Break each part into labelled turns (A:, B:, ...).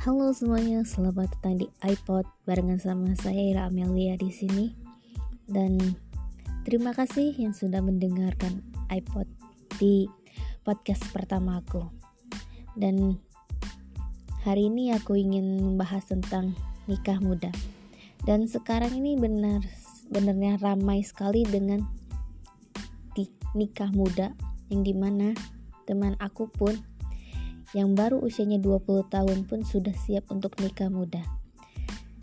A: Halo semuanya, selamat datang di iPod barengan sama saya Ira Amelia di sini. Dan terima kasih yang sudah mendengarkan iPod di podcast pertama aku. Dan hari ini aku ingin membahas tentang nikah muda. Dan sekarang ini benar benarnya ramai sekali dengan nikah muda yang di mana teman aku pun yang baru usianya 20 tahun pun sudah siap untuk nikah muda.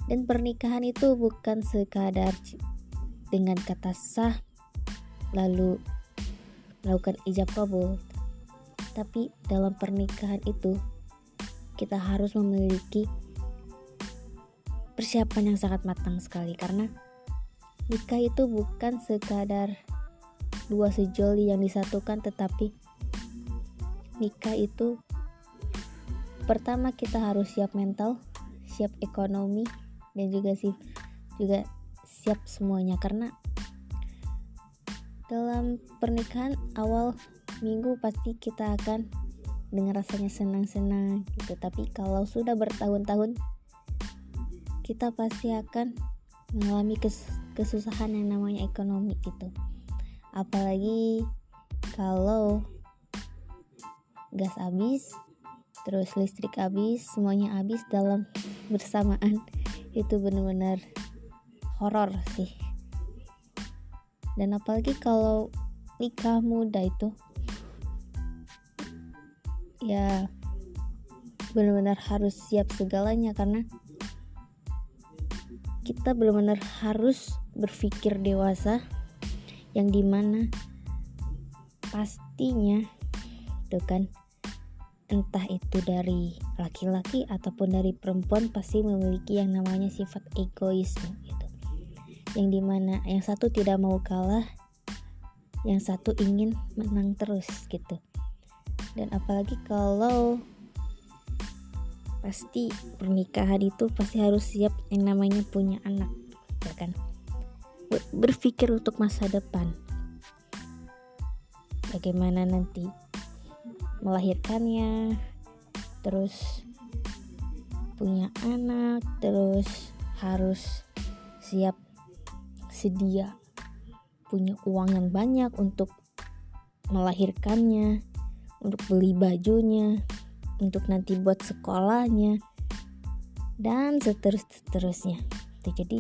A: Dan pernikahan itu bukan sekadar dengan kata sah lalu melakukan ijab kabul. Tapi dalam pernikahan itu kita harus memiliki persiapan yang sangat matang sekali karena nikah itu bukan sekadar dua sejoli yang disatukan tetapi nikah itu pertama kita harus siap mental siap ekonomi dan juga sih juga siap semuanya. Karena dalam pernikahan awal minggu pasti kita akan dengan rasanya senang-senang gitu. Tapi kalau sudah bertahun-tahun kita pasti akan mengalami kes kesusahan yang namanya ekonomi gitu. Apalagi kalau gas habis terus listrik habis semuanya habis dalam bersamaan. Itu benar-benar horor sih. Dan apalagi kalau nikah muda itu ya benar-benar harus siap segalanya karena kita benar-benar harus berpikir dewasa yang di mana pastinya itu kan entah itu dari laki-laki ataupun dari perempuan pasti memiliki yang namanya sifat egoisme gitu. Yang di mana yang satu tidak mau kalah yang satu ingin menang terus gitu. Dan apalagi kalau pasti pernikahan itu pasti harus siap yang namanya punya anak ya kan? Berpikir untuk masa depan. Bagaimana nanti melahirkannya terus punya anak terus harus siap sedia punya uang yang banyak untuk melahirkannya untuk beli bajunya untuk nanti buat sekolahnya dan seterus-terusnya jadi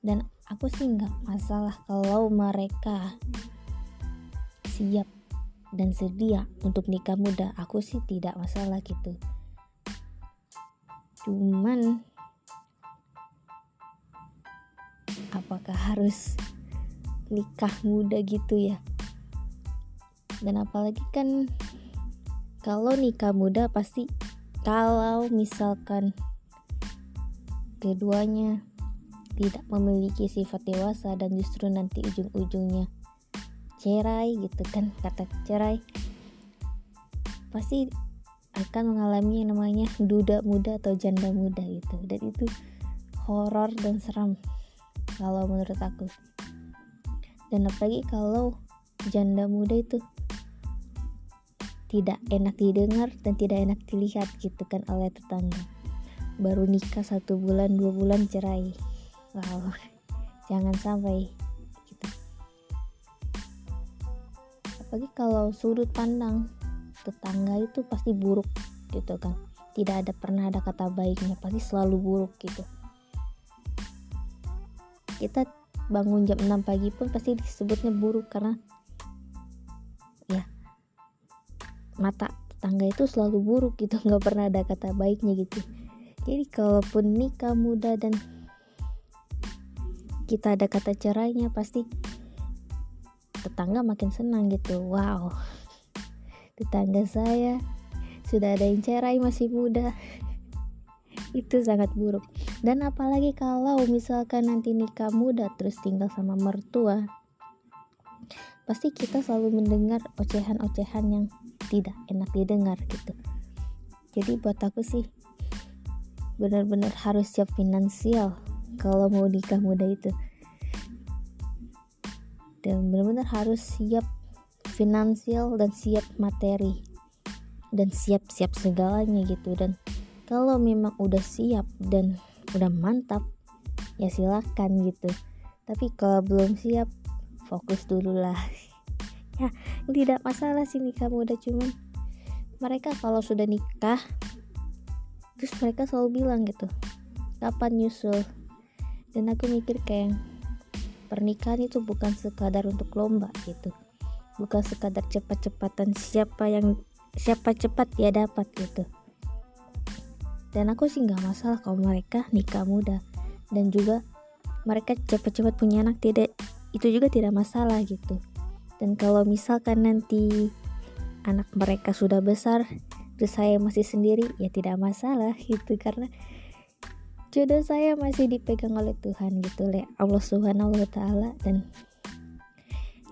A: dan aku sih nggak masalah kalau mereka siap dan sedia untuk nikah muda. Aku sih tidak masalah gitu. Cuman apakah harus nikah muda gitu ya? Dan apalagi kan kalau nikah muda pasti kalau misalkan keduanya tidak memiliki sifat dewasa dan justru nanti ujung-ujungnya cerai gitu kan kata cerai pasti akan mengalami yang namanya duda muda atau janda muda gitu. Dan itu horor dan seram kalau menurut aku. Dan apalagi kalau janda muda itu tidak enak didengar dan tidak enak dilihat gitu kan oleh tetangga. Baru nikah satu bulan dua bulan cerai. Wow jangan sampai apalagi kalau sudut pandang tetangga itu pasti buruk gitu kan. Tidak ada pernah ada kata baiknya pasti selalu buruk gitu. Kita bangun jam 6 pagi pun pasti disebutnya buruk karena ya mata tetangga itu selalu buruk gitu nggak pernah ada kata baiknya gitu. Jadi kalaupun nikah muda dan kita ada kata cerainya pasti tetangga makin senang gitu. Wow. Tetangga saya sudah ada yang cerai masih muda. Itu sangat buruk. Dan apalagi kalau misalkan nanti nikah muda terus tinggal sama mertua pasti kita selalu mendengar ocehan-ocehan yang tidak enak didengar gitu. Jadi buat aku sih benar-benar harus siap finansial kalau mau nikah muda itu dan benar-benar harus siap finansial dan siap materi. Dan siap-siap segalanya gitu. Dan kalau memang udah siap dan udah mantap ya silakan gitu. Tapi kalau belum siap fokus dulu lah. Ya tidak masalah sih nikah muda cuman mereka kalau sudah nikah terus mereka selalu bilang gitu kapan nyusul? Dan aku mikir kayak pernikahan itu bukan sekadar untuk lomba gitu. Bukan sekadar cepat-cepatan siapa yang siapa cepat ya dapat gitu. Dan aku sih nggak masalah kalau mereka nikah muda. Dan juga mereka cepat-cepat punya anak tidak itu juga tidak masalah gitu. Dan kalau misalkan nanti anak mereka sudah besar terus saya masih sendiri ya tidak masalah gitu. Karena jodoh saya masih dipegang oleh Tuhan gitu oleh Allah Subhanahu wa taala dan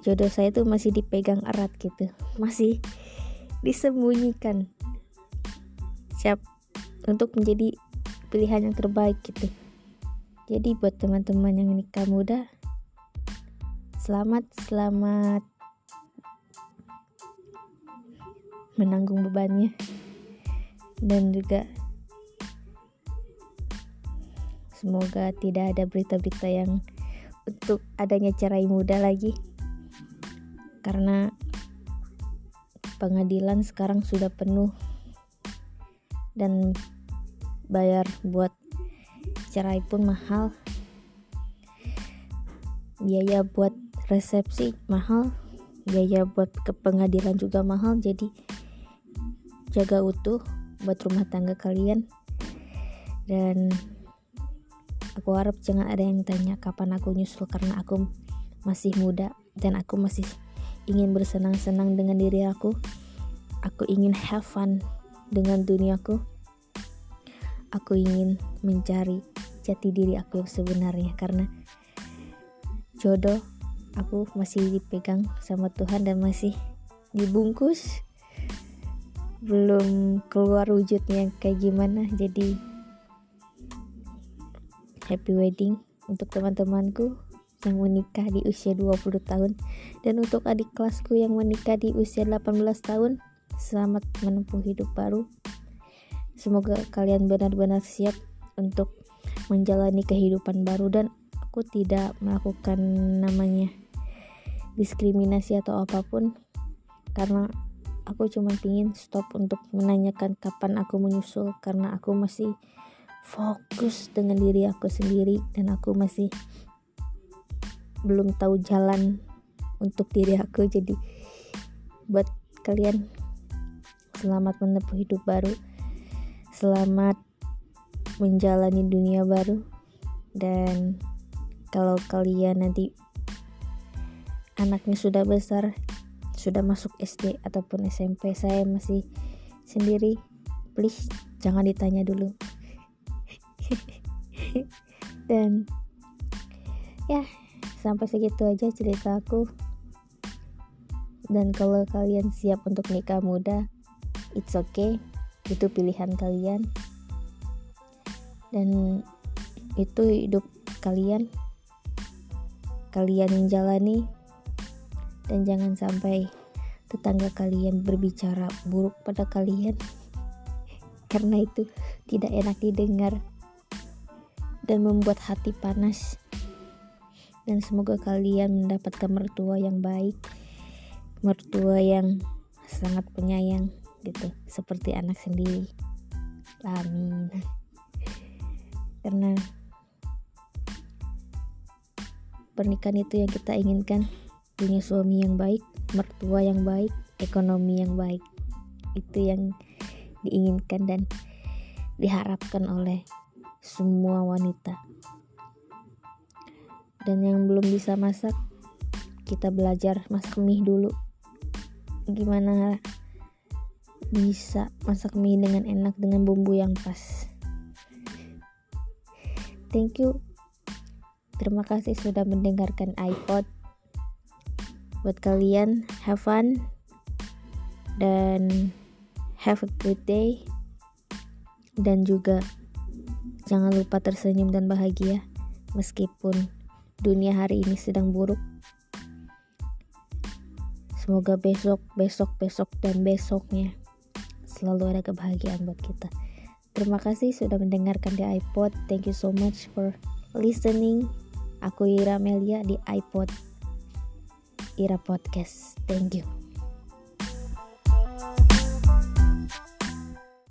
A: jodoh saya itu masih dipegang erat gitu. Masih disembunyikan siap untuk menjadi pilihan yang terbaik gitu. Jadi buat teman-teman yang nikah muda selamat selamat menanggung bebannya. Dan juga semoga tidak ada berita-berita yang untuk adanya cerai muda lagi. Karena pengadilan sekarang sudah penuh dan bayar buat cerai pun mahal. Biaya buat resepsi mahal biaya buat ke pengadilan juga mahal. Jadi jaga utuh buat rumah tangga kalian. Dan aku harap jangan ada yang tanya kapan aku nyusul karena aku masih muda dan aku masih ingin bersenang-senang dengan diri aku. Aku ingin have fun dengan duniaku. Aku ingin mencari jati diri aku yang sebenarnya karena jodoh aku masih dipegang sama Tuhan dan masih dibungkus. Belum keluar wujudnya kayak gimana jadi happy wedding untuk teman-temanku yang menikah di usia 20 tahun. Dan untuk adik kelasku yang menikah di usia 18 tahun selamat menempuh hidup baru. Semoga kalian benar-benar siap untuk menjalani kehidupan baru dan aku tidak melakukan namanya diskriminasi atau apa pun karena aku cuma ingin stop untuk menanyakan kapan aku menyusul karena aku masih fokus dengan diri aku sendiri dan aku masih belum tahu jalan untuk diri aku jadi buat kalian selamat menempuh hidup baru Selamat menjalani dunia baru dan kalau kalian nanti anaknya sudah besar, sudah masuk SD ataupun SMP, saya masih sendiri, please jangan ditanya dulu. dan ya sampai segitu aja cerita aku. Dan kalau kalian siap untuk nikah muda it's okay. Itu pilihan kalian. Dan itu hidup kalian. Kalian yang jalani. Dan jangan sampai tetangga kalian berbicara buruk pada kalian. Karena itu tidak enak didengar dan membuat hati panas. Dan semoga kalian mendapatkan mertua yang baik mertua yang sangat penyayang gitu. Seperti anak sendiri. Amin. Karena pernikahan itu yang kita inginkan. Punya suami yang baik mertua yang baik ekonomi yang baik. Itu yang diinginkan dan diharapkan oleh semua wanita dan yang belum bisa masak kita belajar masak mie dulu gimana bisa masak mie dengan enak dengan bumbu yang pas. Thank you. Terima kasih sudah mendengarkan iPod. Buat kalian, have fun dan have a good day. Dan juga jangan lupa tersenyum dan bahagia meskipun dunia hari ini sedang buruk. Semoga besok, besok, besok, dan besoknya selalu ada kebahagiaan buat kita. Terima kasih sudah mendengarkan di iPod. Thank you so much for listening. Aku Ira Melia di iPod Ira Podcast. Thank you